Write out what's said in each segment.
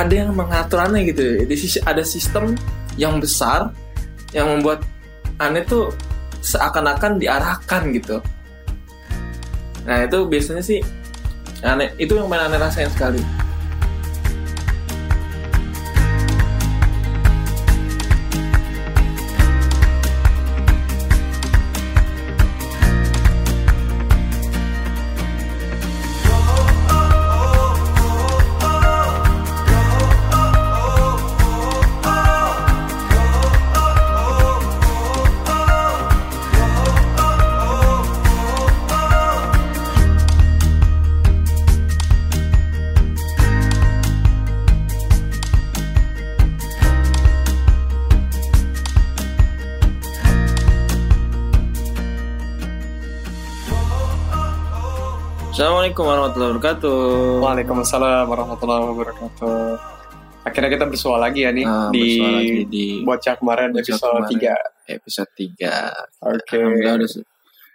ada yang mengaturannya gitu. Ada sistem yang besar yang membuat aneh tuh seakan-akan diarahkan gitu. Nah itu biasanya sih aneh. Itu yang paling aneh rasain sekali warahmatullahi wabarakatuh Waalaikumsalam warahmatullahi wabarakatuh. Akhirnya kita bersua lagi ya nih Nah, di, lagi di bocah kemarin Bocah episode kemarin. 3. episode 3 Oke. Alhamdulillah udah,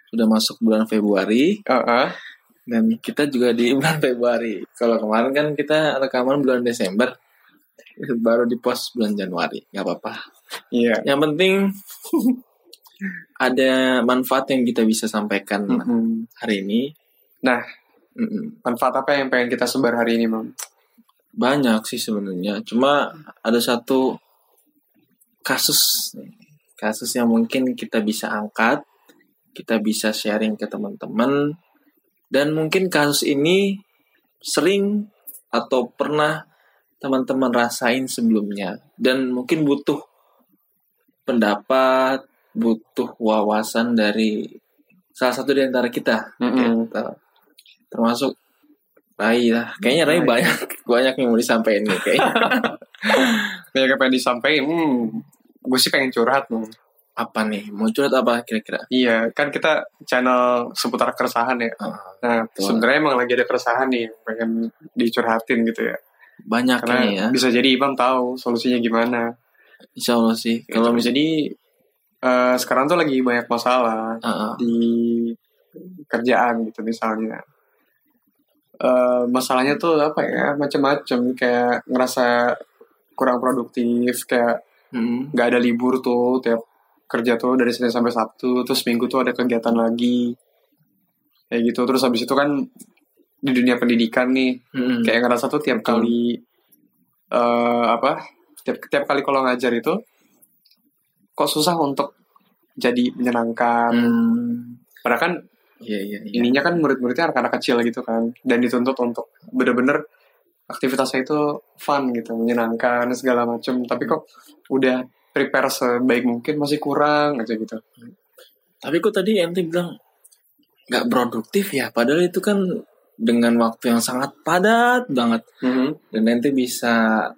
sudah masuk bulan Februari Heeh. dan kita juga di bulan Februari. Kalau kemarin kan kita rekaman bulan Desember, baru di post bulan Januari, nggak apa-apa. Iya. Yang penting ada manfaat yang kita bisa sampaikan Mm-mm. hari ini. Nah, Mm-mm. manfaat apa yang pengen kita sebar hari ini, Mam? Banyak sih sebenarnya, cuma ada satu kasus, kasus yang mungkin kita bisa angkat, kita bisa sharing ke teman-teman, dan mungkin kasus ini sering atau pernah teman-teman rasain sebelumnya, dan mungkin butuh pendapat, butuh wawasan dari salah satu di antara kita, Mm-mm. gitu. Termasuk Rai lah, kayaknya Rai banyak banyak yang mau disampaikan nih kayaknya. Banyak yang pengen disampaikan. Hmm, gue sih pengen curhat, Mam. apa nih? Mau curhat apa kira-kira? Iya, kan kita channel seputar keresahan ya. Ah, Nah, sebenarnya emang lagi ada keresahan nih, pengen dicurhatin gitu ya. banyak Karena ini ya. bisa jadi Imam tahu solusinya gimana. Insya Allah sih. Kalau Kalau misalnya jadi eh, sekarang tuh lagi banyak masalah Ah, ah. di kerjaan gitu misalnya. Masalahnya tuh apa ya macam-macam kayak ngerasa kurang produktif kayak Mm, nggak ada libur tuh tiap kerja tuh dari Senin sampai Sabtu terus Minggu tuh ada kegiatan lagi. Kayak gitu. Terus habis itu kan di dunia pendidikan nih mm, kayak ngerasa tuh tiap kali eh apa tiap tiap kali kalau ngajar itu kok susah untuk jadi menyenangkan. Mm. padahal kan Iya iya iya. ininya kan murid-muridnya anak-anak kecil gitu kan. Dan dituntut untuk bener-bener aktivitasnya itu fun gitu menyenangkan segala macem. Tapi kok udah prepare sebaik mungkin masih kurang aja gitu. Tapi kok tadi ente bilang nggak produktif ya? Padahal itu kan dengan waktu yang sangat padat banget. Dan ente bisa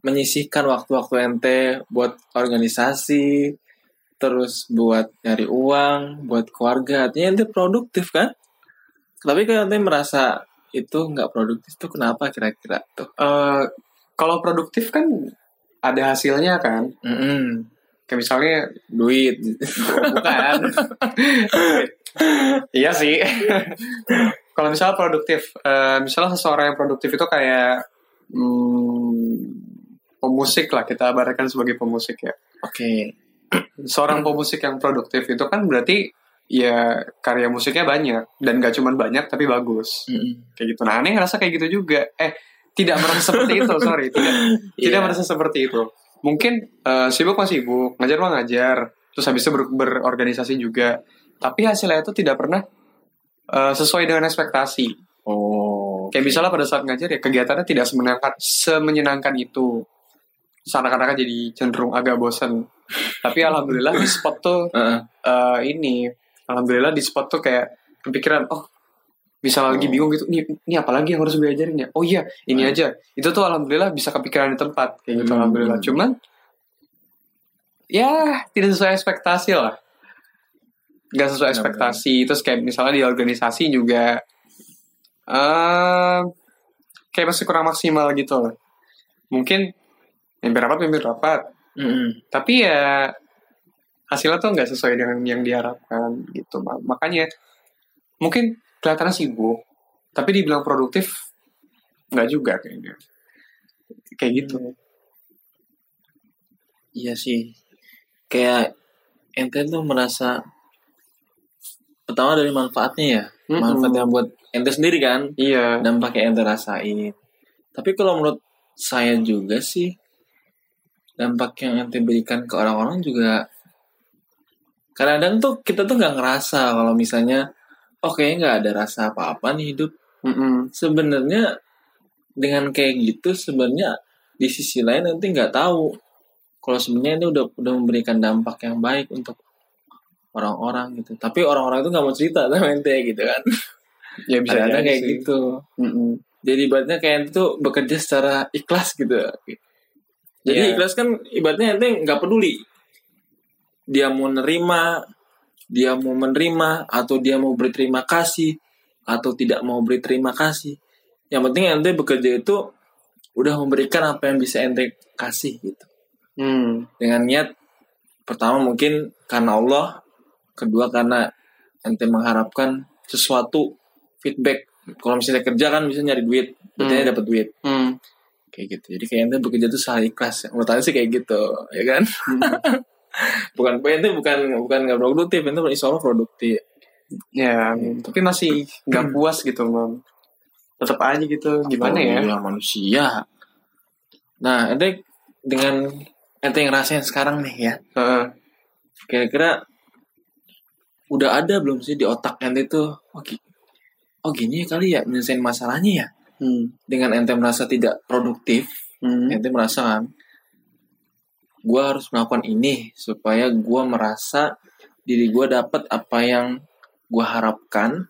menyisihkan waktu-waktu ente buat organisasi, terus buat nyari uang, buat keluarga. Artinya ente produktif kan? Tapi kalau ente merasa itu nggak produktif tuh kenapa kira-kira tuh? Eh, kalau produktif kan ada hasilnya kan Mm-mm. kayak misalnya Duit. bukan iya sih kalau misalnya produktif eh, misalnya seseorang yang produktif itu kayak hmm, pemusik lah kita ibaratkan sebagai pemusik ya Oke. Seorang pemusik yang produktif itu kan berarti ya karya musiknya banyak. Dan gak cuman banyak tapi bagus. Mm-mm. kayak gitu. Nah aneh ngerasa kayak gitu juga. Eh tidak merasa seperti itu sorry. Tidak tidak Iya. merasa seperti itu. Mungkin eh, sibuk mah sibuk. Ngajar mah ngajar. Terus habis itu ber- berorganisasi juga. Tapi hasilnya itu tidak pernah eh, sesuai dengan ekspektasi. Oh. kayak misalnya pada saat ngajar ya kegiatannya tidak semenyenangkan semenyenangkan itu anak-anaknya jadi cenderung agak bosan tapi alhamdulillah di spot tuh Heeh. eh, ini alhamdulillah di spot tuh kayak kepikiran oh bisa lagi Oh. bingung gitu. Ini ini apa lagi yang harus gue ajarin ya? Oh iya ini Hmm. aja. Itu tuh alhamdulillah bisa kepikiran di tempat kayak gitu Hmm. alhamdulillah. Cuman ya tidak sesuai ekspektasi lah. Nggak sesuai ekspektasi. Terus kayak misalnya di organisasi juga eh kayak masih kurang maksimal gitu loh mungkin mimpi rapat mimpi rapat. Mm -hmm. tapi ya hasilnya tuh nggak sesuai dengan yang diharapkan gitu makanya mungkin kelihatannya sibuk tapi dibilang produktif nggak juga kayaknya. Kayak gitu. Iya sih. Kayak ente tuh merasa pertama dari manfaatnya ya. Mm-hmm. manfaatnya buat ente sendiri kan. Iya. Dampak yang ente rasain. Tapi kalau menurut saya juga sih dampak yang ente berikan ke orang-orang juga kadang-kadang tuh kita tuh nggak ngerasa kalau misalnya oke okay, nggak ada rasa apa-apa nih hidup. Sebenarnya dengan kayak gitu sebenarnya di sisi lain nanti nggak tahu kalau sebenarnya ini udah udah memberikan dampak yang baik untuk orang-orang gitu. Tapi orang-orang itu nggak mau cerita sama ente gitu kan. Ya bisa ada kayak sih. gitu. Mm-hmm. jadi ibaratnya kayak tuh bekerja secara ikhlas gitu jadi yeah. ikhlas kan ibaratnya ente nggak peduli dia mau nerima dia mau menerima atau dia mau berterima kasih atau tidak mau beri terima kasih. Yang penting ente bekerja itu udah memberikan apa yang bisa ente kasih gitu. Hmm. Dengan niat pertama mungkin karena Allah, kedua karena ente mengharapkan sesuatu feedback. Kalau misalnya kerja kan bisa nyari duit, berarti hmm. dapat duit. Hmm. Kayak gitu. Jadi kayak ente bekerja itu salah ikhlas. Menurut sih kayak gitu, ya kan? Hmm. bukan itu bukan bukan nggak produktif itu insya Allah produktif ya gitu. tapi masih nggak hmm. puas gitu mam tetap aja gitu gimana ya? ya manusia nah ente dengan ente yang rasain sekarang nih ya uh. kira-kira udah ada belum sih di otak ente tuh oh, oh gini kali ya menyelesaikan masalahnya ya hmm. dengan ente merasa tidak produktif hmm. ente merasa kan gue harus melakukan ini supaya gue merasa diri gue dapat apa yang gue harapkan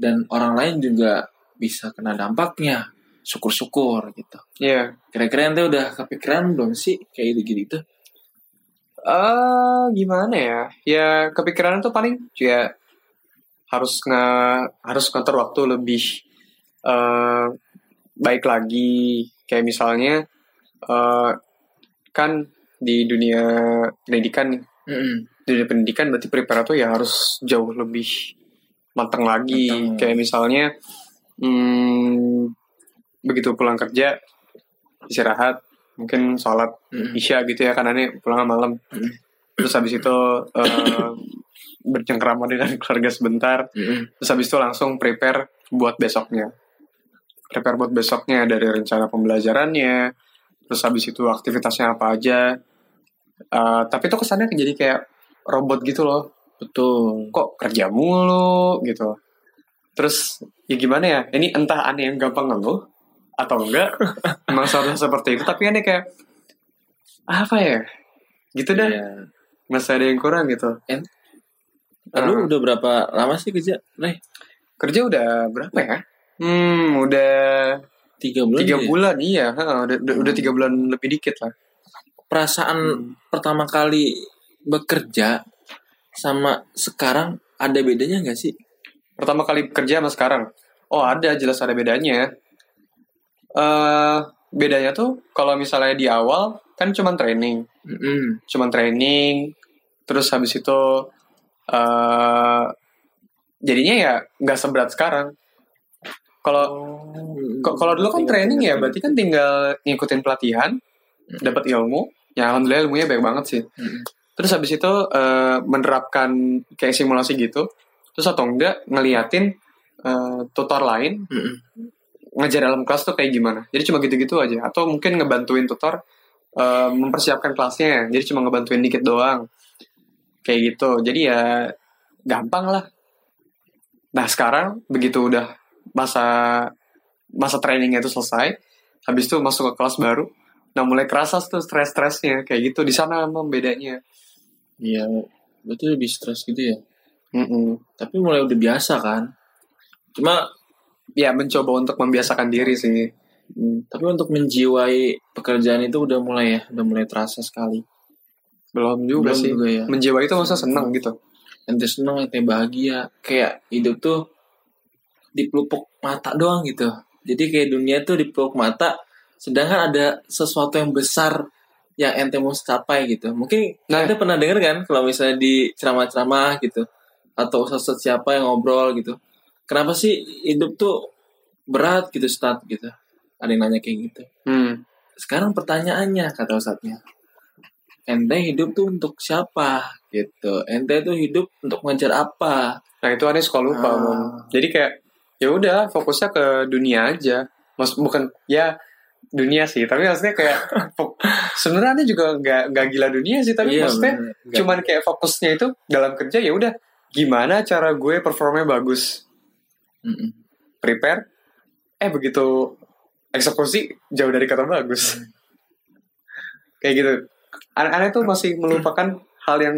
dan orang lain juga bisa kena dampaknya syukur-syukur gitu. Iya. Yeah. Kira-kira ente udah kepikiran belum sih kayak gitu gitu? Eh uh, gimana ya? Ya kepikiran itu paling ya harus nge harus ngatur waktu lebih uh, baik lagi kayak misalnya uh, kan di dunia pendidikan nih. Mm-hmm. Dunia pendidikan berarti prepare tuh ya harus jauh lebih matang lagi. Matang. Kayak misalnya hmm, begitu pulang kerja istirahat mungkin sholat mm-hmm. isya gitu ya karena ini pulang malam. Mm-hmm. Terus habis itu uh, bercengkrama dengan keluarga sebentar. Mm-hmm. Terus habis itu langsung prepare buat besoknya. Prepare buat besoknya dari rencana pembelajarannya, terus habis itu aktivitasnya apa aja, Uh, tapi itu kesannya jadi kayak robot gitu loh. Betul. Kok kerja mulu gitu. Terus ya gimana ya? Ini entah aneh yang gampang ngeluh atau enggak. Emang seharusnya seperti itu. Tapi aneh kayak apa ya? Gitu dah. Yeah. Masih ada yang kurang gitu. En Lalu uh, udah berapa lama sih kerja, Nih? Kerja udah berapa ya? Hmm, udah tiga bulan. Tiga ya? bulan, iya. Ha, udah, hmm. udah tiga bulan lebih dikit lah perasaan hmm. pertama kali bekerja sama sekarang ada bedanya nggak sih? Pertama kali bekerja sama sekarang? Oh ada, jelas ada bedanya. Uh, bedanya tuh kalau misalnya di awal kan cuma training, mm -hmm. cuma training, terus habis itu uh, jadinya ya nggak seberat sekarang. Kalau oh, kalau dulu kan training ya, berarti kan tinggal ngikutin pelatihan, dapat ilmu, ya alhamdulillah ilmunya baik banget sih. Hmm. terus habis itu uh, menerapkan kayak simulasi gitu terus atau enggak ngeliatin uh, tutor lain hmm. ngajar dalam kelas tuh kayak gimana. Jadi cuma gitu-gitu aja. Atau mungkin ngebantuin tutor uh, mempersiapkan kelasnya jadi cuma ngebantuin dikit doang. Kayak gitu. Jadi ya gampang lah. Nah sekarang begitu udah masa masa trainingnya itu selesai habis itu masuk ke kelas baru Nah mulai kerasa tuh stres-stresnya kayak gitu di sana emang bedanya. Iya, berarti lebih stres gitu ya. Mm -mm. Tapi mulai udah biasa kan. Cuma ya mencoba untuk membiasakan diri sih. Hmm. Tapi untuk menjiwai pekerjaan itu udah mulai ya, udah mulai terasa sekali. Belum juga Belum sih. Juga ya. Menjiwai itu masa senang gitu. Ente senang, ente bahagia. Kayak hidup tuh di pelupuk mata doang gitu. Jadi kayak dunia tuh di pelupuk mata sedangkan ada sesuatu yang besar yang ente mau capai gitu mungkin nah. ente pernah denger kan kalau misalnya di ceramah-ceramah gitu atau sesuatu siapa yang ngobrol gitu kenapa sih hidup tuh berat gitu start gitu ada yang nanya kayak gitu hmm. sekarang pertanyaannya kata ustadznya ente hidup tuh untuk siapa gitu ente tuh hidup untuk mengejar apa nah itu aneh suka lupa ah. jadi kayak ya udah fokusnya ke dunia aja mas bukan ya dunia sih tapi maksudnya kayak sebenarnya juga nggak nggak gila dunia sih tapi iya, maksudnya bener. cuman kayak fokusnya itu dalam kerja ya udah gimana cara gue performnya bagus mm -mm. prepare eh begitu eksekusi jauh dari kata bagus mm. kayak gitu aneh-aneh tuh masih melupakan hal yang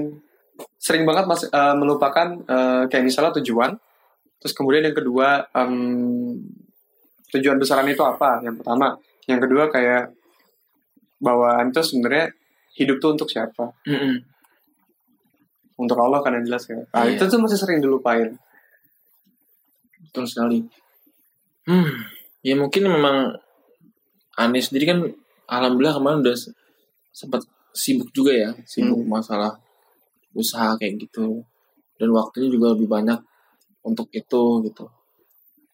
sering banget masih uh, melupakan uh, kayak misalnya tujuan Terus kemudian yang kedua um, tujuan besaran itu apa? Yang pertama, yang kedua kayak bawaan itu sebenarnya hidup tuh untuk siapa? Mm -hmm. Untuk Allah kan yang jelas ya. Nah, yeah. itu tuh masih sering dilupain. Betul sekali. Hmm, ya mungkin memang Anies sendiri kan alhamdulillah kemarin udah sempat sibuk juga ya, sibuk hmm. masalah usaha kayak gitu. Dan waktunya juga lebih banyak untuk itu gitu.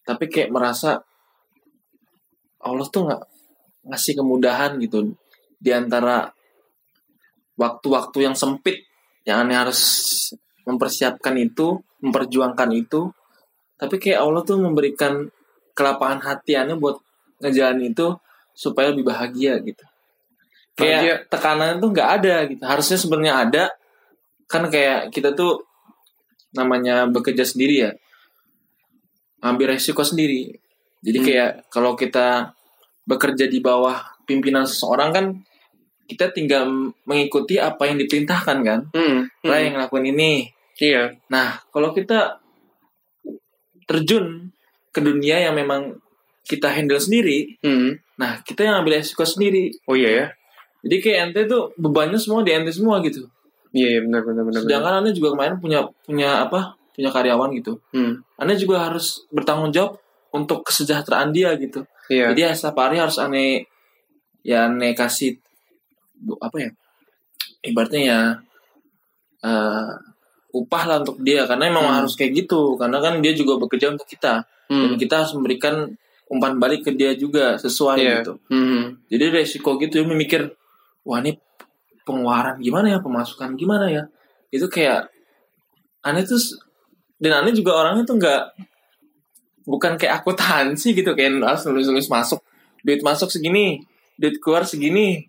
Tapi kayak merasa Allah tuh nggak ngasih kemudahan gitu. Di antara waktu-waktu yang sempit yang aneh harus mempersiapkan itu memperjuangkan itu tapi kayak Allah tuh memberikan kelapangan hati aneh buat ngejalan itu supaya lebih bahagia gitu. Kayak bahagia. tekanan tuh nggak ada gitu. Harusnya sebenarnya ada kan kayak kita tuh namanya bekerja sendiri ya ambil resiko sendiri jadi hmm. kayak kalau kita bekerja di bawah pimpinan seseorang kan kita tinggal mengikuti apa yang diperintahkan kan hmm. Hmm. yang ngelakuin ini iya nah kalau kita terjun ke dunia yang memang kita handle sendiri hmm. nah kita yang ambil resiko sendiri oh iya ya jadi kayak ente tuh bebannya semua di ente semua gitu Iya, iya benar benar benar. Sedangkan anda juga kemarin punya punya apa? Punya karyawan gitu. Hmm. Anda juga harus bertanggung jawab untuk kesejahteraan dia gitu. Iya. Jadi setiap hari harus aneh ya aneh kasih apa ya? Ibaratnya ya uh, upah lah untuk dia karena emang hmm. harus kayak gitu karena kan dia juga bekerja untuk kita hmm. dan kita harus memberikan umpan balik ke dia juga sesuai yeah. gitu. Hmm. Jadi resiko gitu ya memikir wah ini pengeluaran gimana ya pemasukan gimana ya. Itu kayak aneh tuh dan aneh juga orangnya tuh nggak bukan kayak akuntansi gitu kayak harus nulis nulis masuk duit masuk segini duit keluar segini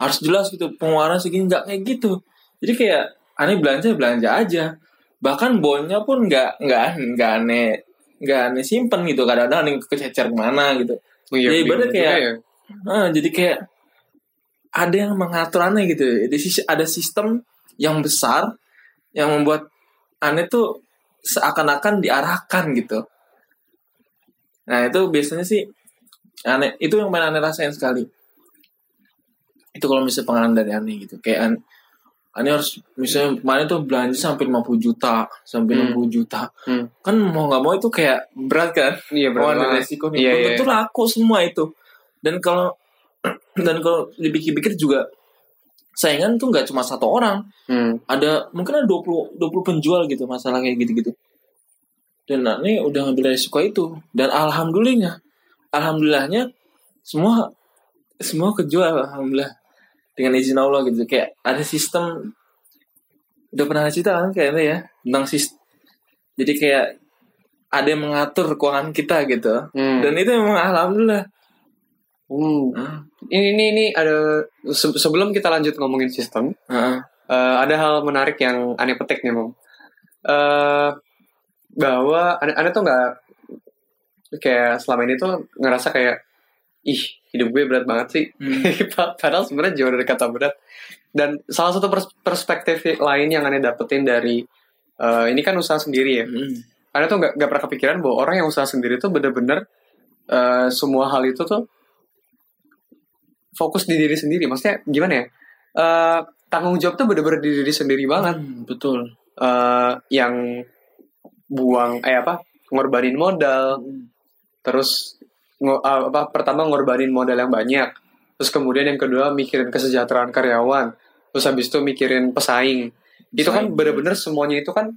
harus jelas gitu pengeluaran segini nggak kayak gitu. Jadi kayak aneh belanja belanja aja. Bahkan bonnya pun nggak nggak nggak aneh nggak aneh simpen gitu. Kadang-kadang aneh kececer ke mana gitu. Oh, iya, jadi ibaratnya kayak ya. ah, jadi kayak ada yang mengatur aneh gitu. Jadi ada sistem yang besar yang membuat aneh tuh seakan-akan diarahkan gitu. Nah itu biasanya sih aneh itu yang paling aneh rasain sekali. Itu kalau misalnya pengalaman dari aneh gitu. Kayak an aneh harus misalnya kemarin tuh belanja sampai 50 juta sampai hmm. 60 juta. Hmm. kan mau nggak mau itu kayak berat kan? Iya berat oh, resiko nih. Iya, iya. itu laku semua itu. Dan kalau dan kalau dipikir-pikir juga saingan tuh nggak cuma satu orang. Hmm. ada mungkin ada 20 20 penjual gitu masalah kayak gitu-gitu. Dan ini udah ngambil resiko itu. Dan alhamdulillahnya alhamdulillahnya semua semua kejual alhamdulillah. Dengan izin Allah gitu. Kayak ada sistem udah pernah cerita kan kayaknya ya tentang sistem jadi kayak ada yang mengatur keuangan kita gitu. Hmm. dan itu memang alhamdulillah Hmm. Ini, ini ini ada se sebelum kita lanjut ngomongin sistem, uh. Uh, ada hal menarik yang aneh petik nih, Mom. Uh, bahwa aneh, aneh tuh nggak kayak selama ini tuh ngerasa kayak ih hidup gue berat banget sih. Hmm. Padahal sebenarnya jauh dari kata berat. Dan salah satu pers perspektif lain yang aneh dapetin dari uh, ini kan usaha sendiri ya. Hmm. Aneh tuh nggak pernah kepikiran bahwa orang yang usaha sendiri tuh bener-bener uh, semua hal itu tuh fokus di diri sendiri. Maksudnya gimana ya? Uh, tanggung jawab tuh bener-bener di diri sendiri banget. Hmm, betul. Uh, yang buang eh apa ngorbanin modal. Hmm. terus ngo- uh, apa pertama ngorbanin modal yang banyak. Terus kemudian yang kedua mikirin kesejahteraan karyawan. Terus habis itu mikirin pesaing. Itu kan Pesaing. bener-bener semuanya itu kan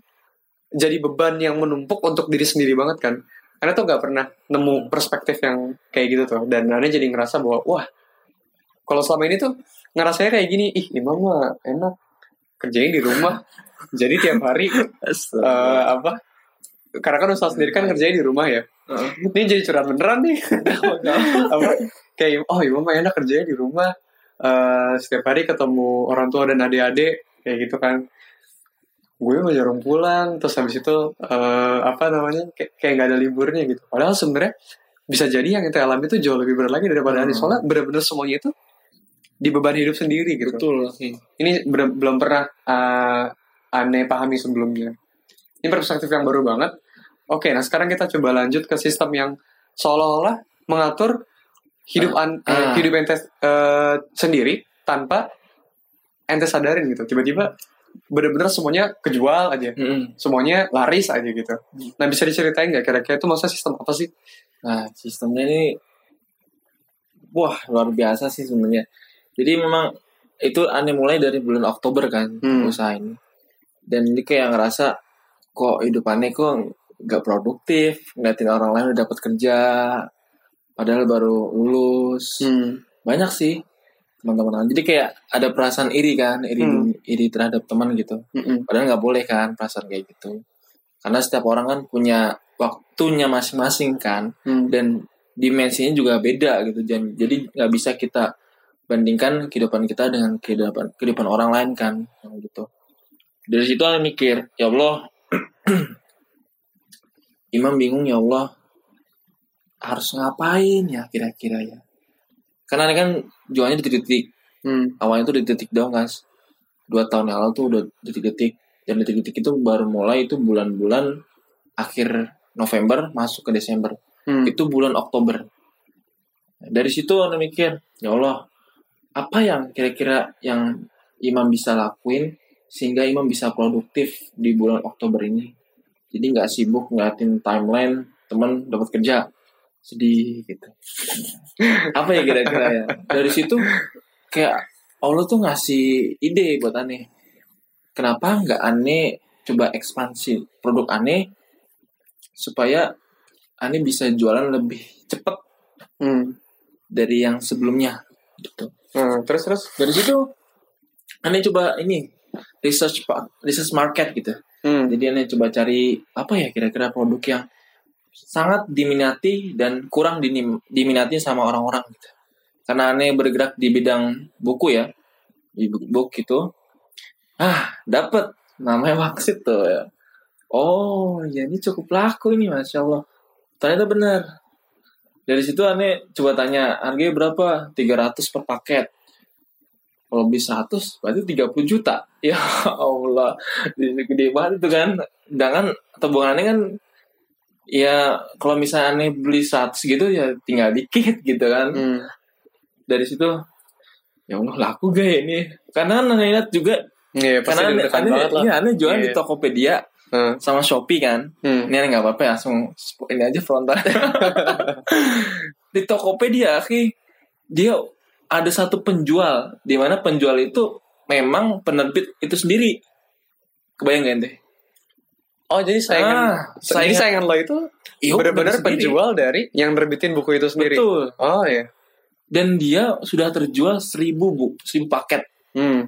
jadi beban yang menumpuk untuk diri sendiri banget kan. Karena tuh nggak pernah nemu perspektif yang kayak gitu tuh. Dan aneh jadi ngerasa bahwa wah kalau selama ini tuh ngerasanya kayak gini ih imam mah enak kerjain di rumah jadi tiap hari eh, apa karena kan usaha sendiri kan kerjanya di rumah ya ini jadi curhat beneran nih. Apa kayak oh imam mah enak kerjanya di rumah Eh, setiap hari ketemu orang tua dan adik-adik kayak gitu kan. Gue mah jarang pulang terus habis itu eh, apa namanya kayak kayak nggak ada liburnya gitu. Padahal sebenarnya bisa jadi yang kita alami itu jauh lebih berat lagi daripada Hmm. Ani soalnya benar-benar semuanya itu di beban hidup sendiri gitu betul sih ini belum pernah uh, aneh pahami sebelumnya. Ini perspektif yang baru banget. Oke, nah sekarang kita coba lanjut ke sistem yang seolah-olah mengatur hidup an, eh, Ah. hidup ente eh, sendiri tanpa ente sadarin gitu. Tiba-tiba bener-bener semuanya kejual aja, Mm-mm. semuanya laris aja gitu. Nah bisa diceritain nggak kira-kira itu masa sistem apa sih? Nah, sistemnya ini wah luar biasa sih sebenarnya. Jadi memang itu aneh mulai dari bulan Oktober kan Hmm. usaha ini. Dan ini kayak ngerasa kok hidup aneh kok nggak produktif, ngeliatin orang lain udah dapat kerja, padahal baru lulus. Hmm. Banyak sih teman-teman. Jadi kayak ada perasaan iri kan, iri Hmm. iri terhadap teman gitu. Mm-mm. Padahal nggak boleh kan perasaan kayak gitu. Karena setiap orang kan punya waktunya masing-masing kan Hmm. dan dimensinya juga beda gitu jadi nggak bisa kita bandingkan kehidupan kita dengan kehidupan kehidupan orang lain kan Yang gitu dari situ aku mikir ya Allah Imam bingung ya Allah harus ngapain ya kira-kira ya karena ini kan jualnya detik-detik Hmm. awalnya tuh detik-detik doang guys dua tahun yang lalu tuh udah detik-detik dan detik-detik itu baru mulai itu bulan-bulan akhir November masuk ke Desember Hmm. itu bulan Oktober. Dari situ aku mikir, ya Allah, apa yang kira-kira yang Imam bisa lakuin sehingga Imam bisa produktif di bulan Oktober ini. Jadi nggak sibuk ngeliatin timeline teman dapat kerja sedih gitu. apa ya kira-kira ya? Dari situ kayak Allah tuh ngasih ide buat aneh. Kenapa nggak aneh coba ekspansi produk aneh supaya Ani bisa jualan lebih cepet Hmm. dari yang sebelumnya gitu. Nah, terus terus. Dari situ Ani coba ini research research market gitu. Hmm. Jadi Ani coba cari apa ya kira-kira produk yang sangat diminati dan kurang diminati sama orang-orang gitu. Karena Ani bergerak di bidang buku ya, di book gitu. Ah, dapat namanya Waksit tuh ya. Oh, ya ini cukup laku ini, masya Allah. Ternyata benar. Dari situ aneh coba tanya, harganya berapa? 300 per paket. Kalau beli 100, berarti 30 juta. Ya Allah, gede banget itu kan. Sedangkan tabungan aneh kan, ya kalau misalnya aneh beli 100 gitu ya tinggal dikit gitu kan. Hmm. Dari situ, ya Allah laku gak ya ini? Karena aneh lihat juga, Iya, pasti karena aneh, aneh, banget lah. iya, aneh jualan di Iya. Tokopedia Hmm. sama Shopee kan. Hmm. Ini nggak apa-apa ya, langsung ini aja frontal. di Tokopedia, akhi, dia ada satu penjual, di mana penjual itu memang penerbit itu sendiri. Kebayang gak ente? Oh jadi saingan, Ah, jadi saingan- saingan lo itu Iya, benar-benar penjual dari yang nerbitin buku itu sendiri. Betul. Oh iya. Dan dia sudah terjual seribu bu, seribu paket. Hmm.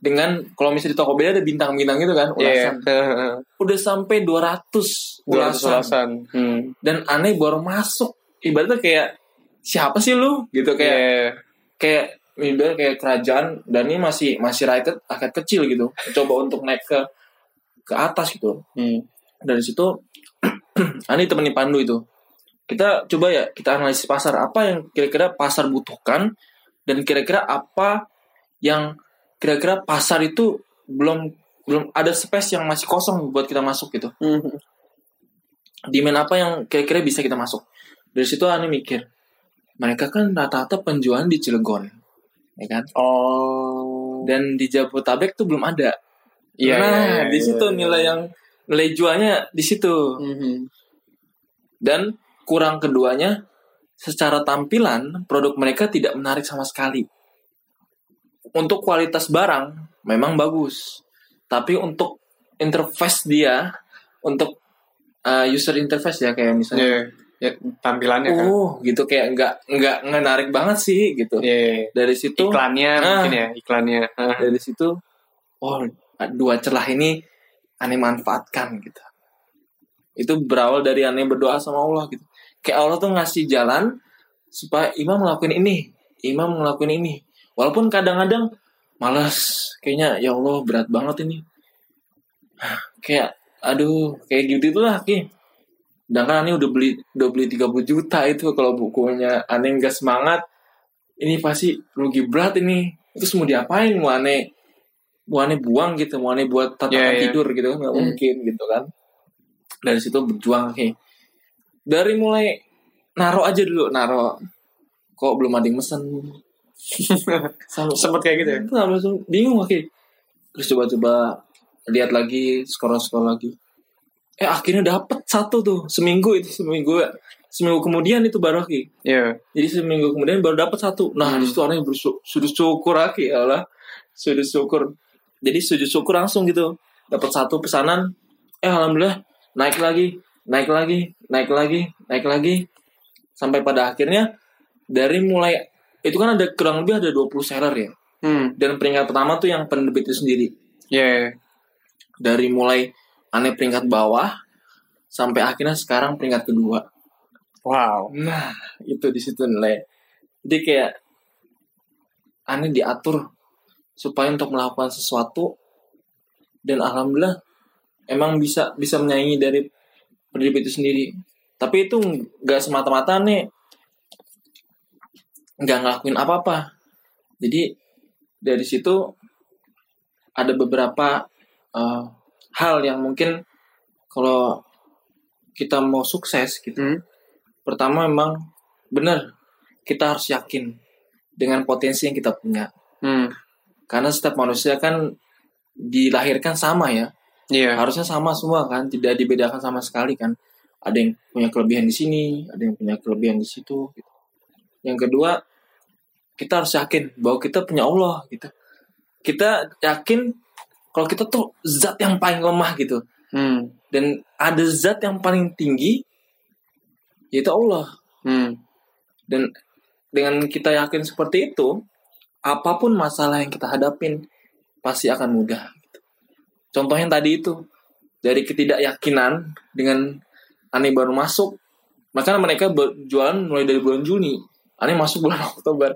Dengan kalau misalnya di Tokopedia ada bintang-bintang gitu kan, Iya. ulasan. Udah sampai 200 Dua ulasan. ulasan. Hmm. Dan aneh baru masuk. Ibaratnya kayak siapa sih lu? Gitu kayak Iya. kayak ibarat kayak kerajaan dan ini masih masih rakyat rakyat kecil gitu. Coba untuk naik ke ke atas gitu. Hmm. Dari situ Ani temenin Pandu itu. Kita coba ya kita analisis pasar apa yang kira-kira pasar butuhkan dan kira-kira apa yang kira-kira pasar itu belum belum ada space yang masih kosong buat kita masuk gitu. Hmm. Demand apa yang kira-kira bisa kita masuk. Dari situ Ani mikir, mereka kan rata-rata penjualan di Cilegon. Ya kan? Oh. dan di Jabotabek tuh belum ada. Iya, nah, iya, iya, di situ iya, iya. nilai yang nilai jualnya di situ. Mhm. Dan kurang keduanya secara tampilan produk mereka tidak menarik sama sekali. Untuk kualitas barang memang bagus, tapi untuk interface dia, untuk uh, user interface ya kayak misalnya yeah, yeah. tampilannya kan. oh gitu kayak nggak nggak menarik banget sih gitu yeah. dari situ iklannya ah, mungkin ya iklannya ah. dari situ oh dua celah ini aneh manfaatkan gitu itu berawal dari aneh berdoa sama Allah gitu kayak Allah tuh ngasih jalan supaya imam ngelakuin ini imam ngelakuin ini walaupun kadang-kadang malas kayaknya ya Allah berat banget ini. Kayak aduh kayak gitu itulah ki. Sedangkan aneh udah beli udah beli 30 juta itu kalau bukunya aneh nggak semangat ini pasti rugi berat ini. Itu mau diapain? Mau aneh mau aneh buang gitu mau aneh buat tatakan yeah, yeah. tidur gitu kan nggak hmm. mungkin gitu kan. Dari situ berjuang ki. Dari mulai naro aja dulu naro kok belum ada yang mesen sempet kayak gitu ya? Langsung bingung oke terus coba-coba lihat lagi scroll lagi. Eh akhirnya dapet satu tuh seminggu itu seminggu seminggu kemudian itu baru lagi. Yeah. jadi seminggu kemudian baru dapet satu. Nah hmm. di situ orang sudah syukur lagi ya Allah. Sudah syukur. Jadi sujud syukur langsung gitu. Dapat satu pesanan. Eh alhamdulillah naik lagi naik lagi naik lagi naik lagi. Sampai pada akhirnya dari mulai itu kan ada kurang lebih ada 20 seller ya hmm. dan peringkat pertama tuh yang penerbit itu sendiri yeah dari mulai aneh peringkat bawah sampai akhirnya sekarang peringkat kedua. Wow. Nah, itu di situ nilai. Jadi kayak aneh diatur supaya untuk melakukan sesuatu dan alhamdulillah emang bisa bisa menyaingi dari pendiri itu sendiri. Tapi itu nggak semata-mata nih nggak ngelakuin apa-apa. Jadi dari situ ada beberapa uh, hal yang mungkin kalau kita mau sukses gitu hmm. pertama memang benar kita harus yakin dengan potensi yang kita punya hmm. karena setiap manusia kan dilahirkan sama ya yeah. harusnya sama semua kan tidak dibedakan sama sekali kan ada yang punya kelebihan di sini ada yang punya kelebihan di situ gitu. yang kedua kita harus yakin bahwa kita punya Allah gitu kita yakin kalau kita tuh zat yang paling lemah gitu hmm. dan ada zat yang paling tinggi yaitu Allah hmm. dan dengan kita yakin seperti itu apa pun masalah yang kita hadapin pasti akan mudah gitu. contohnya tadi itu dari ketidakyakinan dengan aneh baru masuk makanya mereka berjualan mulai dari bulan Juni aneh masuk bulan Oktober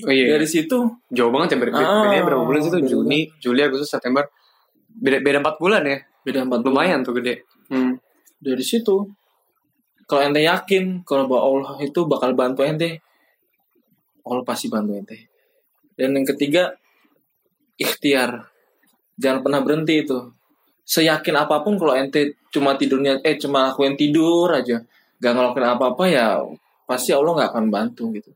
Oh iya. Dari situ jauh banget ya ber ah, bedanya berapa bulan sih tuh Juni, Juli, Agustus, September. Beda beda 4 bulan ya. Beda 4 lumayan tuh gede. Hmm. Dari situ kalau ente yakin kalau bahwa Allah itu bakal bantu ente, Allah pasti bantu ente. Dan yang ketiga ikhtiar. Jangan pernah berhenti itu. Seyakin apa pun kalau ente cuma tidurnya eh cuma lakuin tidur aja, gak ngelakuin apa-apa ya pasti Allah nggak akan bantu gitu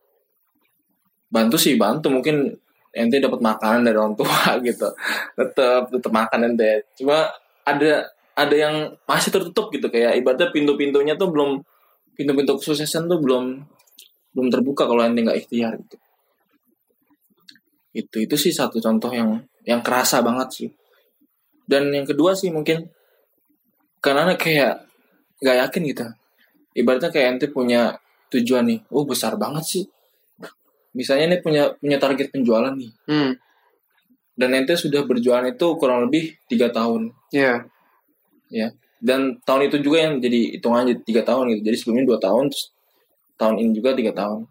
bantu sih bantu. Mungkin ente dapat makanan dari orang tua gitu. Tetap tetap makan ente. Cuma ada ada yang masih tertutup gitu. Kayak ibaratnya pintu-pintunya tuh belum pintu-pintu kesuksesan tuh belum belum terbuka kalau ente nggak ikhtiar gitu. Itu itu sih satu contoh yang yang kerasa banget sih. Dan yang kedua sih mungkin karena kayak nggak yakin gitu. Ibaratnya kayak ente punya tujuan nih oh besar banget sih misalnya nih punya punya target penjualan nih. Hmm. dan ente sudah berjualan itu kurang lebih tiga tahun. Iya. Yeah. ya. Dan tahun itu juga yang jadi hitungannya tiga tahun gitu. Jadi sebelumnya dua tahun terus tahun ini juga tiga tahun.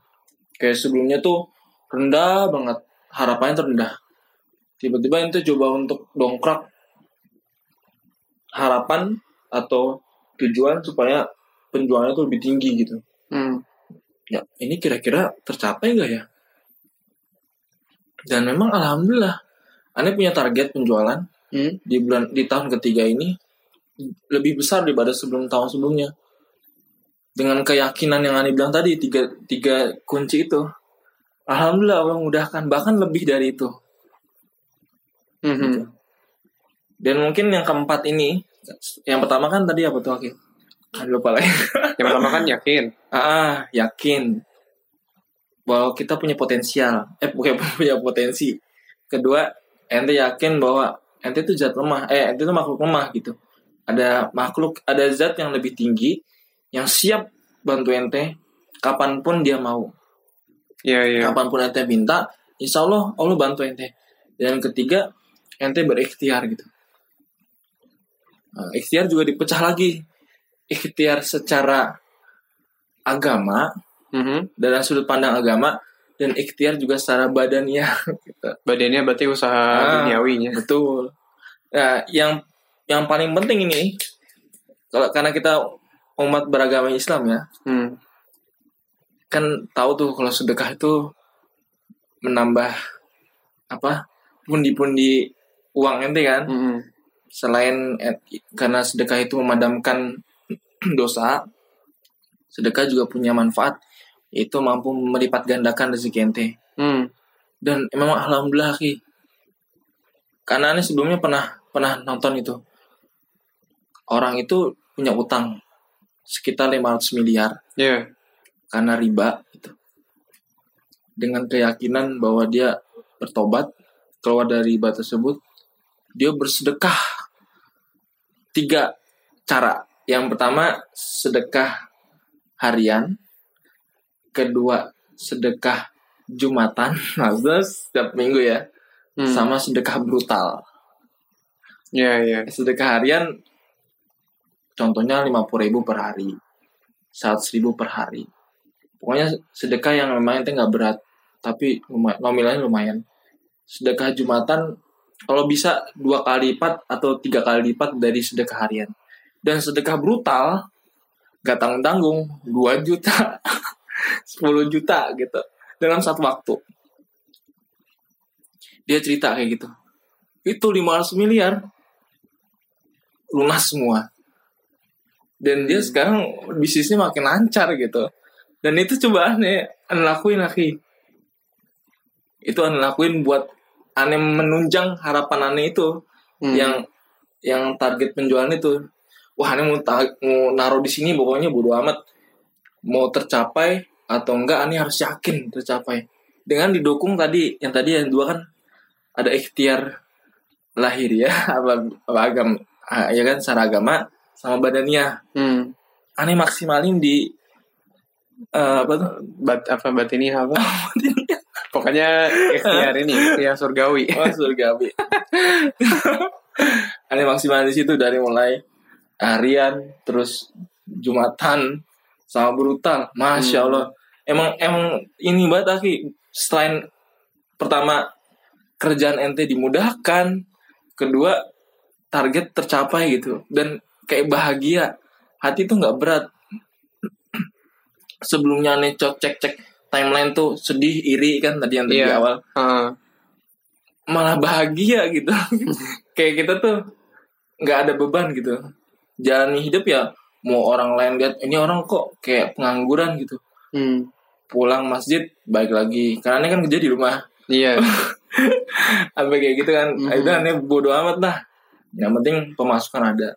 Kayak sebelumnya tuh rendah banget. Harapannya terendah tiba-tiba ente coba untuk dongkrak harapan atau tujuan supaya penjualannya tuh lebih tinggi gitu. Hmm. ya ini kira-kira tercapai nggak ya dan memang alhamdulillah Ane punya target penjualan hmm? di bulan di tahun ketiga ini lebih besar daripada sebelum tahun sebelumnya dengan keyakinan yang Ane bilang tadi tiga tiga kunci itu alhamdulillah Allah mudahkan bahkan lebih dari itu hmm. gitu. dan mungkin yang keempat ini yang pertama kan tadi apa tuh Aki? lupa lagi yang pertama kan yakin ah yakin bahwa kita punya potensial. Eh bukan punya potensi. Kedua ente yakin bahwa ente itu zat lemah. Eh ente itu makhluk lemah gitu. Ada makhluk ada zat yang lebih tinggi yang siap bantu ente kapan pun dia mau. Iya, iya. kapan pun ente minta insya Allah Allah bantu ente. Dan ketiga ente berikhtiar gitu. Nah, ikhtiar juga dipecah lagi. Ikhtiar secara agama Mhm. dalam sudut pandang agama dan ikhtiar juga secara badaniah gitu. Badannya berarti usaha Ah. duniawinya. betul nah yang yang paling penting ini kalau karena kita umat beragama Islam ya Hmm. kan tahu tuh kalau sedekah itu menambah apa pundi-pundi uang ente kan Mhm. selain eh, karena sedekah itu memadamkan dosa sedekah juga punya manfaat itu mampu melipat gandakan rezeki ente Hmm. dan memang alhamdulillah ki karena ini sebelumnya pernah pernah nonton itu orang itu punya utang sekitar 500 miliar Iya. karena riba gitu. dengan keyakinan bahwa dia bertobat keluar dari riba tersebut dia bersedekah tiga cara yang pertama sedekah harian kedua sedekah jumatan maksudnya setiap minggu ya Hmm. sama sedekah brutal. Iya, iya. sedekah harian contohnya 50.000 ribu per hari 100.000 ribu per hari. Pokoknya sedekah yang memang itu nggak berat tapi nominalnya lumayan. Sedekah jumatan kalau bisa dua kali lipat atau tiga kali lipat dari sedekah harian. Dan sedekah brutal gak tanggung tanggung 2 juta 10 juta gitu dalam satu waktu. Dia cerita kayak gitu. Itu 500 miliar. Lunas semua. Dan dia sekarang bisnisnya makin lancar gitu. Dan itu coba aneh aneh lakuin lagi. Itu aneh lakuin buat aneh menunjang harapan aneh itu Hmm. yang yang target penjualan itu. Wah aneh mau, ta- mau naruh di sini pokoknya bodo amat mau tercapai atau enggak aneh harus yakin tercapai dengan didukung tadi yang tadi yang dua kan ada ikhtiar lahir ya apa, apa agama ah, ya kan secara agama sama badannya Hmm. aneh maksimalin di eh, apa tuh Bat apa batini apa? Pokoknya ikhtiar ini, ikhtiar surgawi. oh surgawi aneh maksimalin di situ dari mulai harian terus jumatan sama brutal masya Hmm. allah. Emang emang ini banget aki selain pertama kerjaan ente dimudahkan kedua target tercapai gitu. Dan kayak bahagia. Hati tuh nggak berat. Sebelumnya nih cek cek cek. Timeline tuh sedih iri kan tadi yang tadi Iya. awal. Ah. malah bahagia gitu. Kayak kita tuh nggak ada beban gitu. Jalani hidup ya mau orang lain lihat ini orang kok kayak pengangguran gitu. Hmm. pulang masjid baik lagi. Karena ini kan kerja di rumah. Iya. sampai kayak gitu kan. Mhm. itu aneh bodo amat lah yang penting pemasukan ada.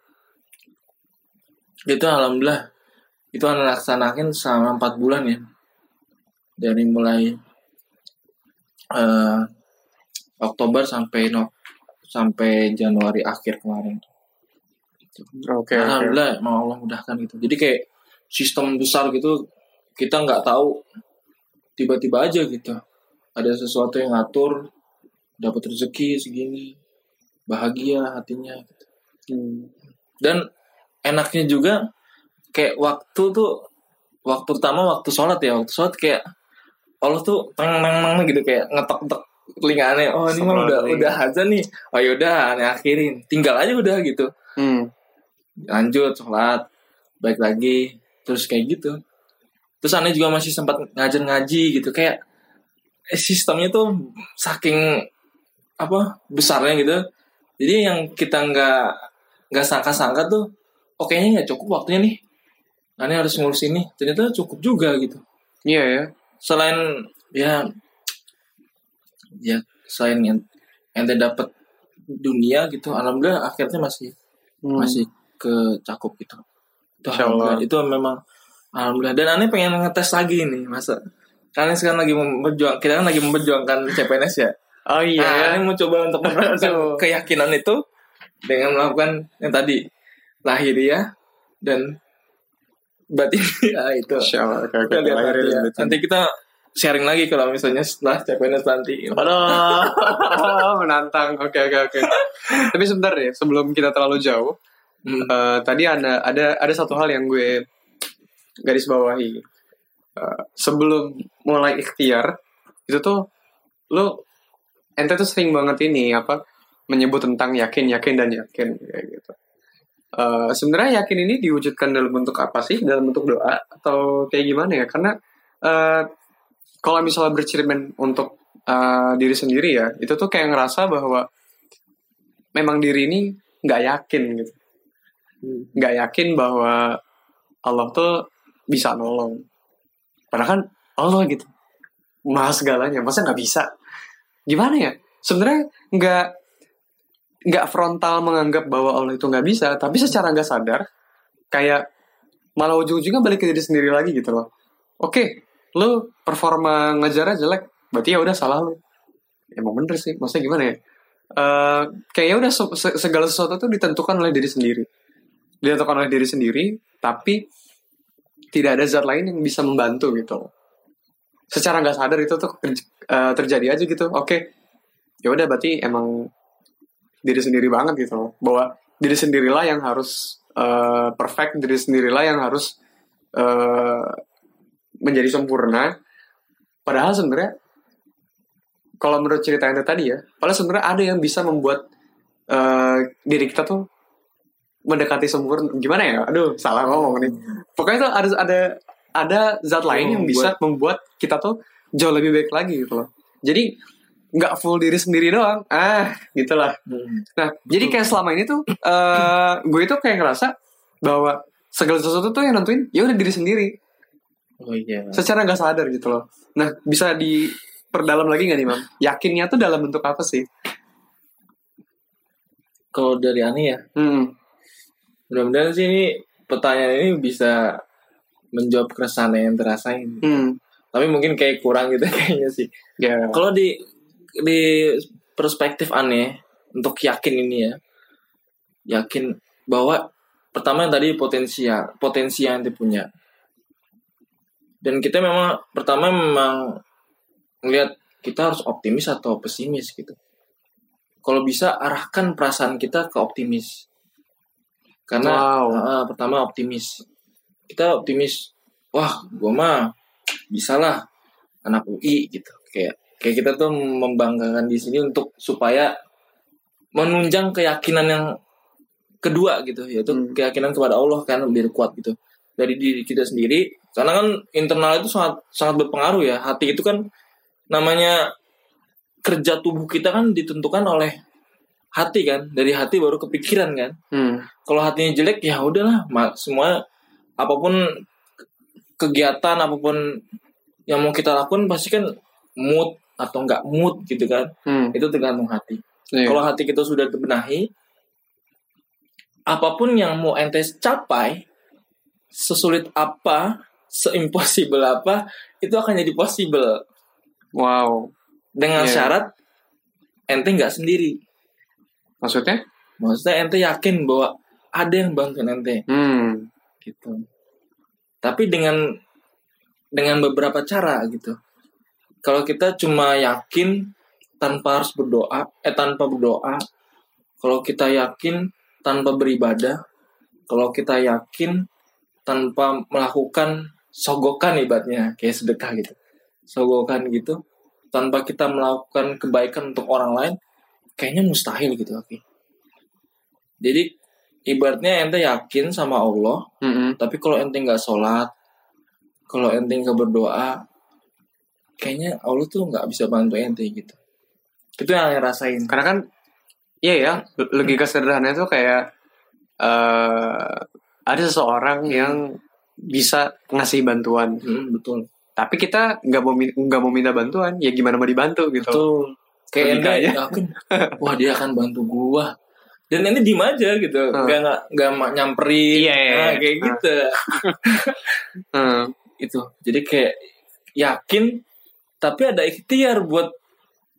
Itu alhamdulillah. Itu aneh laksanakin selama empat bulan ya. Dari mulai eh, Oktober sampai no, sampai Januari akhir kemarin Oke, oke. alhamdulillah emang Allah mudahkan gitu jadi kayak sistem besar gitu kita nggak tahu tiba-tiba aja gitu ada sesuatu yang ngatur dapat rezeki segini bahagia hatinya gitu. Hmm. dan enaknya juga kayak waktu tuh waktu pertama waktu sholat ya waktu sholat kayak Allah tuh teng teng teng gitu kayak ngetok ngetok telinga aneh oh ini mah udah udah azan nih oh yaudah aneh akhirin tinggal aja udah gitu Hmm. Lanjut sholat. Baik lagi. Terus kayak gitu. Terus aneh juga masih sempat ngajar ngaji gitu. Kayak eh, sistemnya tuh saking apa besarnya gitu. Jadi yang kita nggak nggak sangka-sangka tuh oh kayaknya nggak cukup waktunya nih. Aneh harus ngurus ini. Ternyata cukup juga gitu. Iya ya. selain ya ya selain yang ente dapat dunia gitu alhamdulillah akhirnya masih Hmm. masih ke cakup gitu. Itu alhamdulillah. Itu memang alhamdulillah dan aneh pengen ngetes lagi nih masa kalian sekarang lagi memperjuang kita kan lagi memperjuangkan CPNS ya Oh iya. nah, ya. kalian mau coba untuk Tuh. keyakinan itu dengan melakukan yang tadi lahiriah dan batin ya itu Insya Allah. Oke, oke. kita lihat Lahir nanti, ya. nanti kita sharing lagi kalau misalnya setelah CPNS nanti Aduh, menantang. Oke, oke, oke. Tapi sebentar deh, sebelum kita terlalu jauh, Eh, tadi ada ada ada satu hal yang gue garis bawahi. Eh, sebelum mulai ikhtiar, itu tuh lo ente tuh sering banget ini apa menyebut tentang yakin, yakin dan yakin kayak gitu. Eh, sebenarnya yakin ini diwujudkan dalam bentuk apa sih? Dalam bentuk doa atau kayak gimana ya? Karena eh, kalau misalnya bercermin untuk eh, diri sendiri ya, itu tuh kayak ngerasa bahwa memang diri ini nggak yakin gitu, nggak yakin bahwa Allah tuh bisa nolong. Padahal kan Allah gitu, maha segalanya, masa nggak bisa? Gimana ya? Sebenarnya nggak nggak frontal menganggap bahwa Allah itu nggak bisa, tapi secara nggak sadar kayak malah ujung-ujungnya balik ke diri sendiri lagi gitu loh. Oke, lu performa ngejarnya jelek, berarti ya udah salah lu. Emang bener sih, maksudnya gimana ya? Eh kayaknya udah se- se- segala sesuatu tuh ditentukan oleh diri sendiri. Ditentukan oleh diri sendiri, tapi tidak ada zat lain yang bisa membantu gitu. Secara nggak sadar itu tuh eh, terjadi aja gitu. Oke, ya udah berarti emang diri sendiri banget gitu. Bahwa diri sendirilah yang harus eh, perfect, diri sendirilah yang harus eh, menjadi sempurna. Padahal sebenarnya kalau menurut cerita yang tadi ya, padahal sebenarnya ada yang bisa membuat eh, diri kita tuh mendekati sempurna. Gimana ya? Aduh, salah ngomong nih. Pokoknya tuh ada ada ada zat lain yang bisa membuat kita tuh jauh lebih baik lagi gitu loh. Jadi nggak full diri sendiri doang. Ah, gitulah. Hmm. Nah, jadi kayak selama ini tuh eh gue itu kayak ngerasa bahwa segala sesuatu tuh yang nentuin ya udah diri sendiri oh iya secara nggak sadar gitu loh. Nah, bisa diperdalam lagi nggak nih, Mam? Yakinnya tuh dalam bentuk apa sih? kalau dari Ani ya Hmm. Mudah-mudahan sih ini pertanyaan ini bisa menjawab keresahan yang terasain Hmm. tapi mungkin kayak kurang gitu kayaknya sih. Ya. kalau di di perspektif aneh untuk yakin ini ya yakin bahwa pertama yang tadi potensial potensi yang dia punya dan kita memang pertama memang melihat kita harus optimis atau pesimis gitu. Kalau bisa arahkan perasaan kita ke optimis karena Wow. ah, pertama optimis kita optimis wah gue mah bisa lah anak UI gitu kayak kayak kita tuh membanggakan di sini untuk supaya menunjang keyakinan yang kedua gitu yaitu Hmm. keyakinan kepada Allah kan biar kuat gitu dari diri kita sendiri karena kan internal itu sangat sangat berpengaruh ya hati itu kan namanya kerja tubuh kita kan ditentukan oleh hati kan dari hati baru kepikiran kan Hmm. kalau hatinya jelek ya udahlah semua apa pun kegiatan apa pun yang mau kita lakukan pasti kan mood atau enggak mood gitu kan Hmm. itu tergantung hati Iya. kalau hati kita sudah terbenahi apa pun yang mau ente capai sesulit apa seimpossible apa itu akan jadi possible Wow. dengan Iya. syarat ente nggak sendiri Maksudnya? maksudnya ente yakin bahwa ada yang bantuin ente Hmm. gitu. Tapi dengan dengan beberapa cara gitu. Kalau kita cuma yakin tanpa harus berdoa, eh tanpa berdoa, kalau kita yakin tanpa beribadah, kalau kita yakin tanpa melakukan sogokan ibaratnya kayak sedekah gitu. Sogokan gitu tanpa kita melakukan kebaikan untuk orang lain kayaknya mustahil gitu oke. Jadi ibaratnya ente yakin sama Allah, Hmm. tapi kalau ente nggak sholat, kalau ente nggak berdoa, kayaknya Allah tuh nggak bisa bantu ente gitu. Itu yang saya rasain. Karena kan iya ya, logika sederhananya tuh kayak eh ada seseorang yang bisa ngasih bantuan, Hmm, betul. tapi kita nggak mau nggak mau minta bantuan, ya gimana mau dibantu gitu. Betul. Kayak Logikanya. yakin, wah dia akan bantu gua. Dan ente diem aja gitu, Hmm. nggak nggak nggak nyamperin, Iya, iya, Nah, iya. kayak Hmm. gitu. Hmm. Itu. Jadi kayak yakin tapi ada ikhtiar buat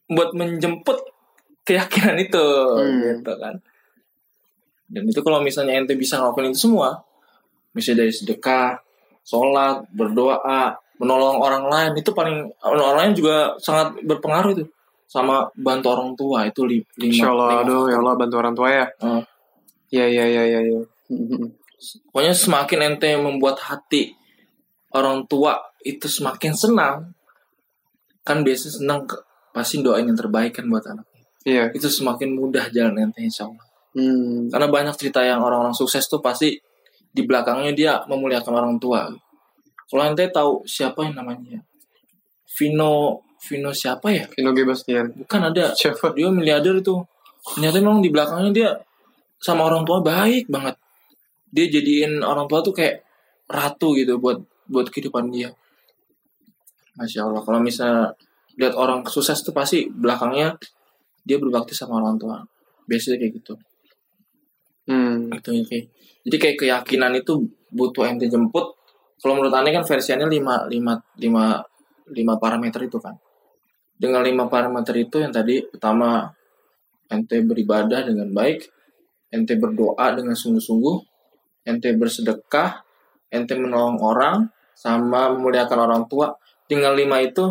buat menjemput keyakinan itu hmm. gitu kan dan itu kalau misalnya ente bisa ngelakuin itu semua misalnya dari sedekah sholat berdoa menolong orang lain itu paling orang lain juga sangat berpengaruh itu sama bantu orang tua itu li, lima Insya Allah lima aduh ya Allah bantu orang tua ya uh. ya ya ya ya ya pokoknya semakin ente membuat hati orang tua itu semakin senang kan biasanya senang pasti doain yang terbaik kan buat anak Iya. Itu semakin mudah jalan ente insya Allah. Hmm. Karena banyak cerita yang orang-orang sukses tuh pasti di belakangnya dia memuliakan orang tua. Kalau ente tahu siapa yang namanya? Vino Vino siapa ya? Vino Gebastian. Bukan ada. Siapa? Dia miliarder itu. Ternyata memang di belakangnya dia sama orang tua baik banget. Dia jadiin orang tua tuh kayak ratu gitu buat buat kehidupan dia. Masya Allah. Kalau misalnya lihat orang sukses tuh pasti belakangnya dia berbakti sama orang tua biasanya kayak gitu hmm. itu kayak jadi kayak keyakinan itu butuh ente jemput kalau menurut aneh kan versinya lima lima lima lima parameter itu kan dengan lima parameter itu yang tadi pertama ente beribadah dengan baik ente berdoa dengan sungguh-sungguh ente bersedekah ente menolong orang sama memuliakan orang tua. Dengan lima itu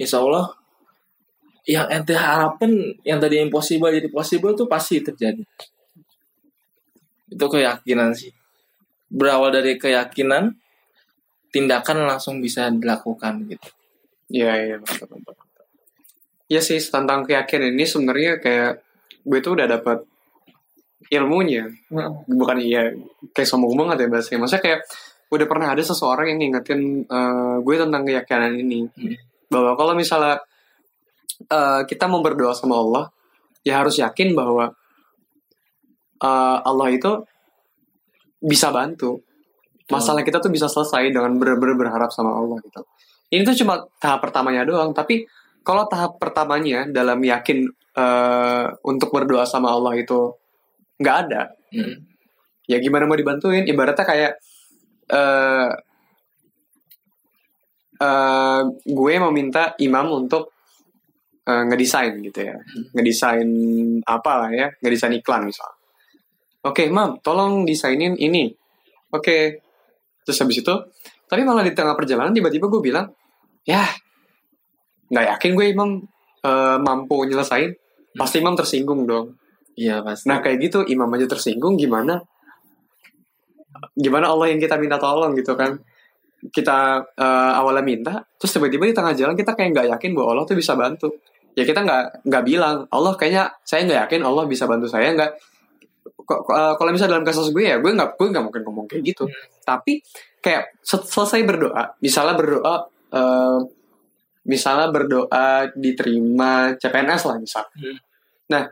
insya Allah yang ente harapin yang tadi impossible jadi possible tuh pasti terjadi. Itu keyakinan sih. Berawal dari keyakinan tindakan langsung bisa dilakukan gitu. Iya iya betul betul ya sih tentang keyakinan ini sebenarnya kayak gue tuh udah dapat ilmunya hmm. bukan iya kayak sombong banget ya bahasanya maksudnya kayak udah pernah ada seseorang yang ngingetin uh, gue tentang keyakinan ini hmm. bahwa kalau misalnya uh, kita mau berdoa sama Allah, ya harus yakin bahwa uh, Allah itu bisa bantu. Masalah kita tuh bisa selesai dengan benar-benar berharap sama Allah gitu. Ini tuh cuma tahap pertamanya doang, tapi kalau tahap pertamanya dalam yakin uh, untuk berdoa sama Allah itu nggak ada, hmm. ya gimana mau dibantuin? Ibaratnya kayak uh, uh, gue mau minta imam untuk uh, ngedesain gitu ya hmm. ngedesain apa lah ya ngedesain iklan misal oke okay, mam tolong desainin ini oke okay. terus habis itu tapi malah di tengah perjalanan tiba-tiba gue bilang ya nggak yakin gue imam uh, mampu nyelesain. Pasti imam tersinggung dong. Iya pasti. Nah kayak gitu imam aja tersinggung gimana? Gimana Allah yang kita minta tolong gitu kan? Kita uh, awalnya minta terus tiba-tiba di tengah jalan kita kayak nggak yakin bahwa Allah tuh bisa bantu. Ya kita nggak nggak bilang Allah kayaknya saya nggak yakin Allah bisa bantu saya nggak. Uh, kalau misalnya dalam kasus gue ya gue nggak gue nggak mungkin ngomong kayak gitu. Hmm. tapi kayak selesai berdoa misalnya berdoa uh, misalnya berdoa diterima CPNS lah misal hmm. nah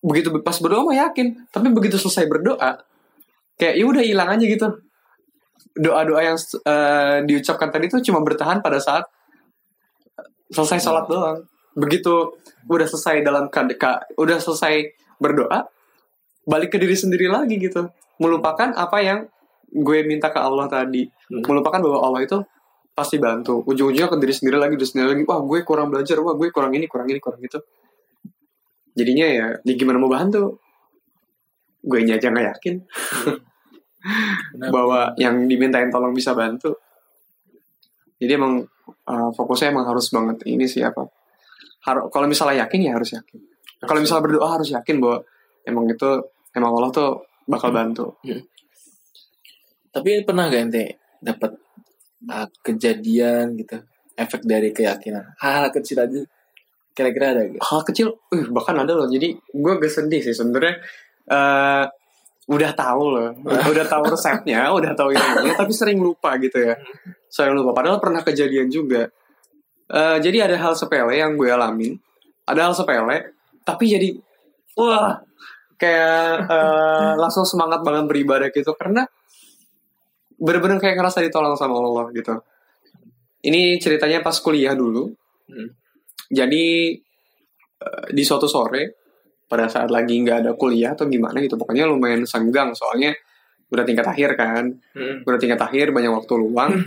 begitu pas berdoa mah yakin tapi begitu selesai berdoa kayak ya udah hilang aja gitu doa-doa yang uh, diucapkan tadi itu cuma bertahan pada saat selesai sholat doang. Begitu udah selesai dalam kadeka, udah selesai berdoa, balik ke diri sendiri lagi gitu. Melupakan apa yang gue minta ke Allah tadi. Hmm. Melupakan bahwa Allah itu pasti bantu. Ujung-ujungnya ke diri sendiri lagi, diri sendiri lagi. Wah, gue kurang belajar. Wah, gue kurang ini, kurang ini, kurang itu. Jadinya ya, ya gimana mau bantu? Gue aja nggak yakin. bahwa yang dimintain tolong bisa bantu. Jadi emang uh, fokusnya emang harus banget ini sih apa? Har kalau misalnya yakin ya harus yakin. Kalau misalnya berdoa harus yakin bahwa emang itu emang Allah tuh bakal bantu. Hmm. Tapi pernah gak ente dapat uh, kejadian gitu efek dari keyakinan hal, -hal kecil aja kira-kira ada gak? Hal kecil, uh, bahkan ada loh. Jadi gue gak sedih sih sebenarnya. Uh, udah tahu loh, udah tahu resepnya, udah tahu ilmunya, tapi sering lupa gitu ya. Sering lupa. Padahal pernah kejadian juga. Uh, jadi ada hal sepele yang gue alamin. Ada hal sepele, tapi jadi wah kayak uh, langsung semangat banget beribadah gitu karena bener-bener kayak ngerasa ditolong sama Allah gitu. Ini ceritanya pas kuliah dulu. Hmm. Jadi uh, di suatu sore pada saat lagi nggak ada kuliah atau gimana gitu pokoknya lumayan senggang soalnya udah tingkat akhir kan hmm. udah tingkat akhir banyak waktu luang hmm.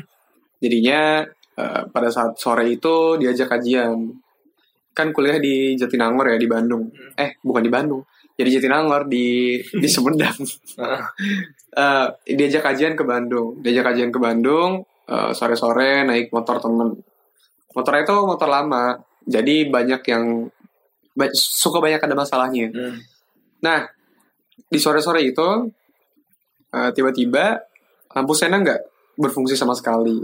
jadinya uh, pada saat sore itu diajak kajian kan kuliah di Jatinangor ya di Bandung hmm. eh bukan di Bandung jadi Jatinangor di di Sumedang. Uh, diajak kajian ke Bandung. Diajak kajian ke Bandung uh, sore-sore naik motor temen. Motor itu motor lama. Jadi banyak yang suka banyak ada masalahnya. Hmm. nah di sore-sore itu uh, tiba-tiba lampu sena nggak berfungsi sama sekali.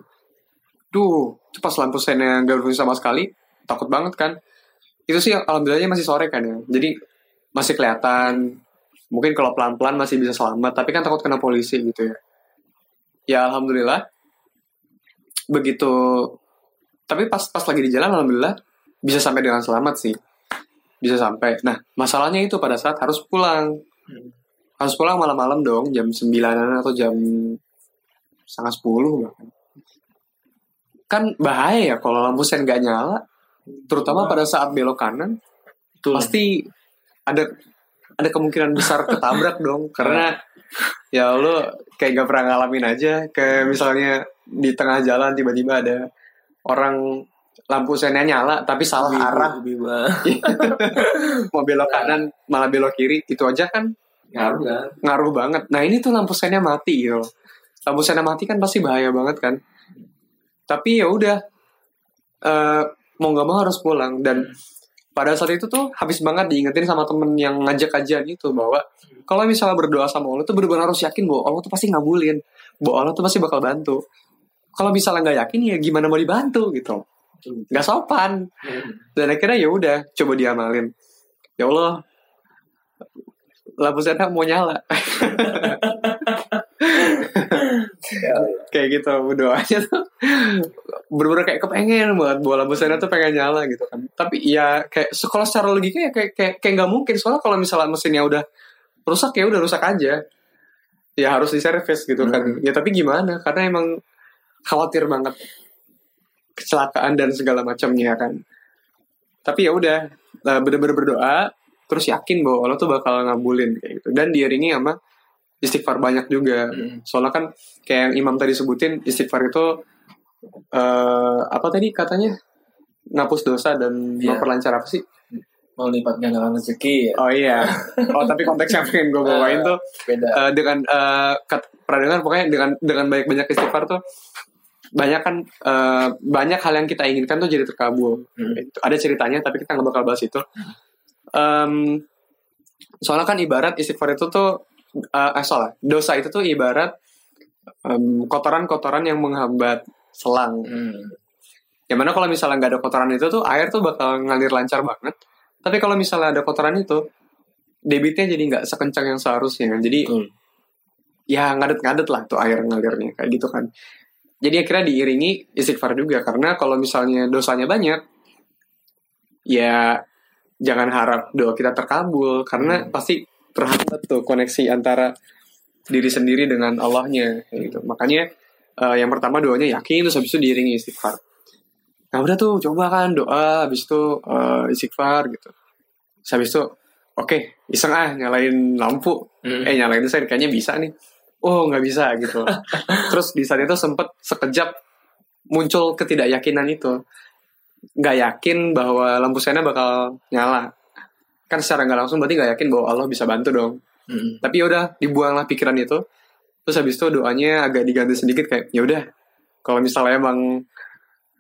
Duh, pas lampu sena nggak berfungsi sama sekali takut banget kan. Itu sih alhamdulillahnya masih sore kan ya. Jadi masih kelihatan. Mungkin kalau pelan-pelan masih bisa selamat tapi kan takut kena polisi gitu ya. Ya alhamdulillah. Begitu. Tapi pas pas lagi di jalan alhamdulillah bisa sampai dengan selamat sih. Bisa sampai. Nah masalahnya itu pada saat harus pulang. Hmm. harus pulang malam-malam dong jam sembilanan atau jam setengah sepuluh bahkan. Kan bahaya ya kalau lampu sen gak nyala. Terutama pada saat belok kanan Betul. pasti ada ada kemungkinan besar ketabrak dong karena ya lo kayak gak pernah ngalamin aja. Kayak misalnya di tengah jalan tiba-tiba ada orang lampu sennya nyala tapi salah bibu, arah. mau belok kanan malah belok kiri itu aja kan ngaruh kan? ngaruh banget. Nah ini tuh lampu sennya mati gitu lampu sennya mati kan pasti bahaya banget kan. Tapi ya udah uh, mau nggak mau harus pulang. Dan pada saat itu tuh habis banget diingetin sama temen yang ngajak kajian itu bahwa kalau misalnya berdoa sama Allah tuh benar-benar harus yakin bahwa Allah tuh pasti ngabulin bahwa Allah tuh pasti bakal bantu. Kalau misalnya nggak yakin ya gimana mau dibantu gitu? Nggak sopan. Dan akhirnya ya udah coba diamalin. Ya Allah lampu sana mau nyala kayak gitu doanya tuh. Bener-bener kayak kepengen banget bola busana tuh pengen nyala gitu kan. Tapi ya kayak sekolah secara logika ya kayak kayak kayak nggak mungkin. Soalnya kalau misalnya mesinnya udah rusak ya udah rusak aja. Ya harus diservis gitu kan. Hmm. ya tapi gimana? Karena emang khawatir banget kecelakaan dan segala macamnya kan. Tapi ya udah bener-bener berdoa terus yakin bahwa Allah tuh bakal ngabulin kayak gitu. Dan diiringi sama istighfar banyak juga. Hmm. Soalnya kan kayak yang Imam tadi sebutin istighfar itu uh, apa tadi katanya ngapus dosa dan yeah. memperlancar apa sih? Melipat gandakan rezeki. Ya? Oh iya. Oh tapi konteks yang pengen gue bawain uh, tuh beda. Uh, dengan uh, kat, pokoknya dengan dengan banyak banyak istighfar tuh banyak kan uh, banyak hal yang kita inginkan tuh jadi terkabul. Hmm. Ada ceritanya tapi kita nggak bakal bahas itu. Um, soalnya kan ibarat istighfar itu tuh uh, eh salah dosa itu tuh ibarat kotoran-kotoran um, yang menghambat selang. Hmm. yang mana kalau misalnya nggak ada kotoran itu tuh air tuh bakal ngalir lancar banget. Tapi kalau misalnya ada kotoran itu debitnya jadi nggak sekencang yang seharusnya. Jadi hmm. ya ngadet-ngadet lah tuh air ngalirnya kayak gitu kan. Jadi akhirnya diiringi istighfar juga. Karena kalau misalnya dosanya banyak ya jangan harap doa kita terkabul. Karena hmm. pasti terhambat tuh koneksi antara diri sendiri dengan Allahnya gitu. Makanya uh, yang pertama doanya yakin terus habis itu diiringi istighfar. Nah udah tuh coba kan doa habis itu uh, istighfar gitu. Terus habis itu oke okay, iseng ah nyalain lampu. Hmm. Eh nyalain itu saya kayaknya bisa nih. Oh nggak bisa gitu. terus di saat itu sempet sekejap muncul ketidakyakinan itu. Nggak yakin bahwa lampu sena bakal nyala kan secara nggak langsung berarti nggak yakin bahwa Allah bisa bantu dong. Hmm. tapi ya udah dibuanglah pikiran itu. Terus habis itu doanya agak diganti sedikit kayak ya udah kalau misalnya emang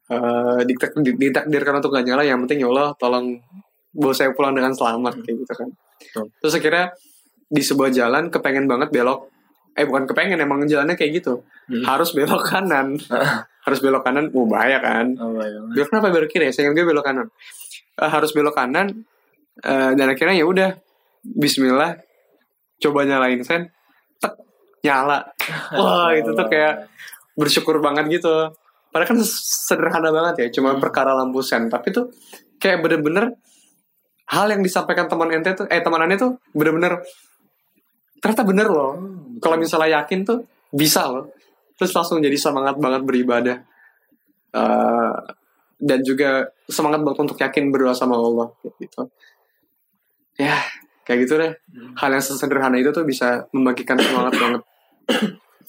uh, ditakdirkan untuk gak nyala yang penting ya Allah tolong bawa saya pulang dengan selamat kayak gitu kan. Terus akhirnya di sebuah jalan kepengen banget belok. Eh bukan kepengen emang jalannya kayak gitu. Hmm. harus belok kanan. Harus belok kanan oh bahaya kan. Oh, bahaya. belok kenapa belok kiri? Ya saya gue belok kanan. Uh, harus belok kanan uh, dan akhirnya ya udah Bismillah coba nyalain sen tek nyala. Wah itu tuh kayak bersyukur banget gitu. Padahal kan sederhana banget ya cuma hmm. perkara lampu sen. Tapi tuh kayak bener-bener hal yang disampaikan teman ente tuh eh temanannya tuh bener-bener ternyata bener loh. Hmm, kalau misalnya yakin tuh bisa loh. Terus langsung jadi semangat banget beribadah. Uh, dan juga semangat banget untuk yakin berdoa sama Allah gitu ya kayak gitu deh. Hmm. hal yang sesederhana itu tuh bisa membagikan semangat banget.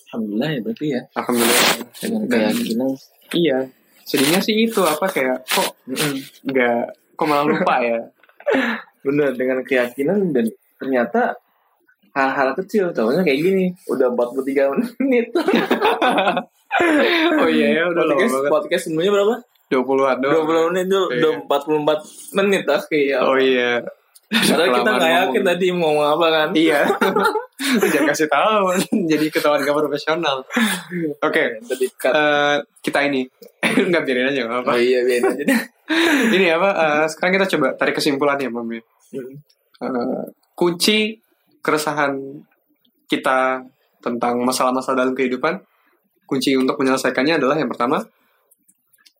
Alhamdulillah ya berarti ya. Alhamdulillah. Dengan keyakinan iya sedihnya sih itu apa kayak kok nggak kok malah lupa ya? Bener dengan keyakinan dan ternyata hal-hal kecil contohnya kayak gini udah 43 menit. Oh iya ya udah podcast, lama banget. podcast semuanya berapa? 20-an doang. 20 menit itu Iya. udah 44 menit ah kayak oh iya Padahal kita nggak yakin tadi mau ngomong apa kan? Iya. Jangan kasih tahu jadi ketahuan gak profesional. Oke tadi cut eh, kita ini. Nggak biarin aja nggak apa oh iya biarin aja ini apa eh, sekarang kita coba tarik kesimpulannya Mam ya. Eh, kunci keresahan kita tentang masalah-masalah dalam kehidupan kunci untuk menyelesaikannya adalah yang pertama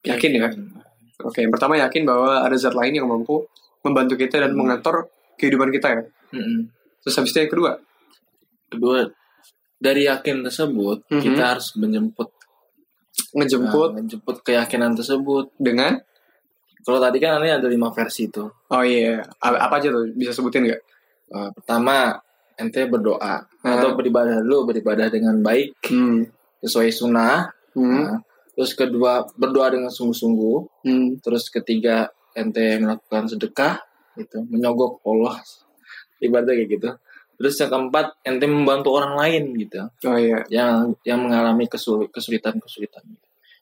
yakin ya? Oke yang pertama yakin bahwa ada zat lain yang mampu membantu kita dan mengatur kehidupan kita ya. Mm-mm. terus habis itu yang kedua? Kedua dari yakin tersebut Mhm. kita harus menjemput ngejemput nah, menjemput keyakinan tersebut. Dengan? Kalau tadi kan ini ada lima versi tuh. Oh iya apa, apa aja tuh? Bisa sebutin nggak? Eh, pertama ente berdoa. Ah. atau beribadah dulu beribadah dengan baik hmm. sesuai sunnah. Hmm. Nah, terus kedua berdoa dengan sungguh-sungguh. Hmm. terus ketiga ente melakukan sedekah gitu. Menyogok Allah ibadah kayak gitu. Terus yang keempat ente membantu orang lain gitu. Oh iya. Yang yang mengalami kesulit kesulitan kesulitan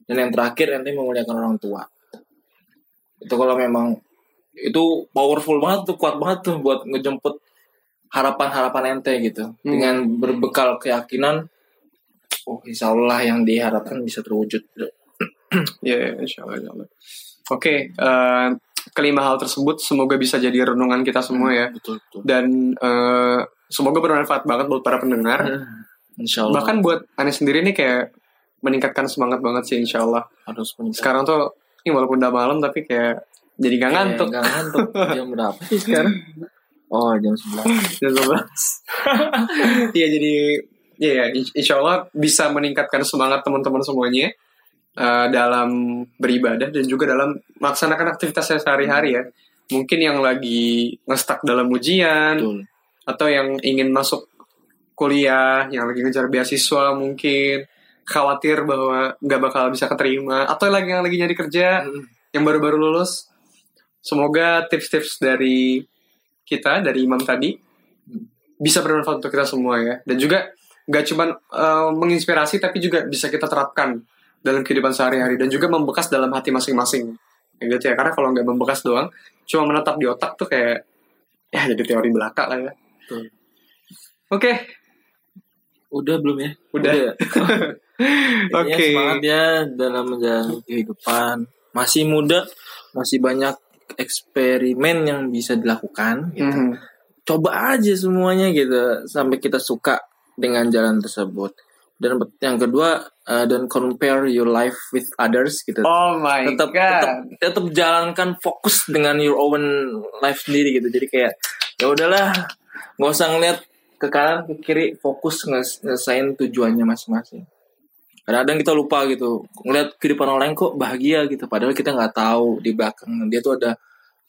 dan yang terakhir ente memuliakan orang tua. Itu kalau memang itu powerful banget tuh kuat banget tuh buat ngejemput harapan-harapan ente gitu. Dengan berbekal keyakinan oh insya Allah yang diharapkan bisa terwujud. Ya, insya Allah. insya Allah. Oke, eh, kelima hal tersebut semoga bisa jadi renungan kita semua ya. betul betul Dan eh, semoga bermanfaat banget buat para pendengar. insya Allah Bahkan buat Ane sendiri nih kayak meningkatkan semangat banget sih insya Allah. harus meningkat. Sekarang tuh, ini walaupun udah malam tapi kayak jadi gak ngantuk. Kayak nggak ngantuk jam berapa sih sekarang oh jam 11 Jam 11. Iya jadi, ya ya, in- insya Allah bisa meningkatkan semangat teman-teman semuanya. Eh, dalam beribadah dan juga dalam melaksanakan aktivitasnya sehari-hari ya. Mungkin yang lagi ngestak dalam ujian betul atau yang ingin masuk kuliah, yang lagi ngejar beasiswa mungkin khawatir bahwa nggak bakal bisa keterima atau lagi yang lagi nyari kerja yang baru-baru lulus. Semoga tips-tips dari kita dari Imam tadi bisa bermanfaat untuk kita semua ya dan juga nggak cuman eh, menginspirasi tapi juga bisa kita terapkan dalam kehidupan sehari-hari dan juga membekas dalam hati masing-masing kayak gitu ya karena kalau nggak membekas doang cuma menetap di otak tuh kayak ya jadi teori belaka lah ya oke udah belum ya Udah. Oke. Oke. semangat ya dalam menjalani kehidupan. Masih muda, masih banyak eksperimen yang bisa dilakukan. Gitu. Mhm. Coba aja semuanya gitu sampai kita suka dengan jalan tersebut. Dan yang kedua, uh, don't compare your life with others gitu. oh my tetap god tetap tetap jalankan fokus dengan your own life sendiri gitu. Jadi kayak ya udahlah, nggak usah ngeliat ke kanan ke kiri, fokus nges- ngesain tujuannya masing-masing. Kadang-kadang kita lupa gitu, ngeliat kehidupan orang lain kok bahagia gitu, padahal kita nggak tahu di belakang dia tuh ada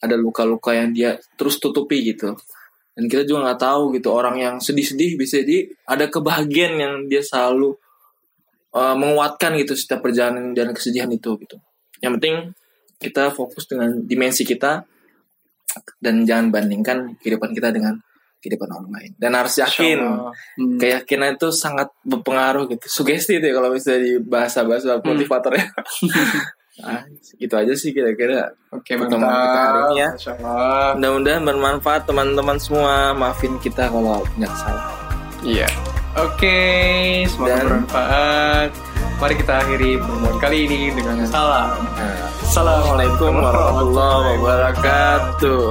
ada luka-luka yang dia terus tutupi gitu. Dan kita juga nggak tahu gitu orang yang sedih-sedih bisa jadi ada kebahagiaan yang dia selalu uh, menguatkan gitu setiap perjalanan dan kesedihan itu gitu. Yang penting kita fokus dengan dimensi kita dan jangan bandingkan kehidupan kita dengan kehidupan orang lain. Dan harus yakin. Hmm. keyakinan itu sangat berpengaruh gitu. Sugesti itu ya kalau misalnya di bahasa-bahasa motivator ya. nah, itu aja sih kira-kira. Oke, Pertemuan mantap. kita hari ini ya. Mudah-mudahan bermanfaat teman-teman semua. Maafin kita kalau punya kesalahan. Iya. Oke, semoga Dan- bermanfaat. Mari kita akhiri pertemuan kali ini dengan salam. Nah, Assalamualaikum Assalamualaikum warahmatullahi wabarakatuh.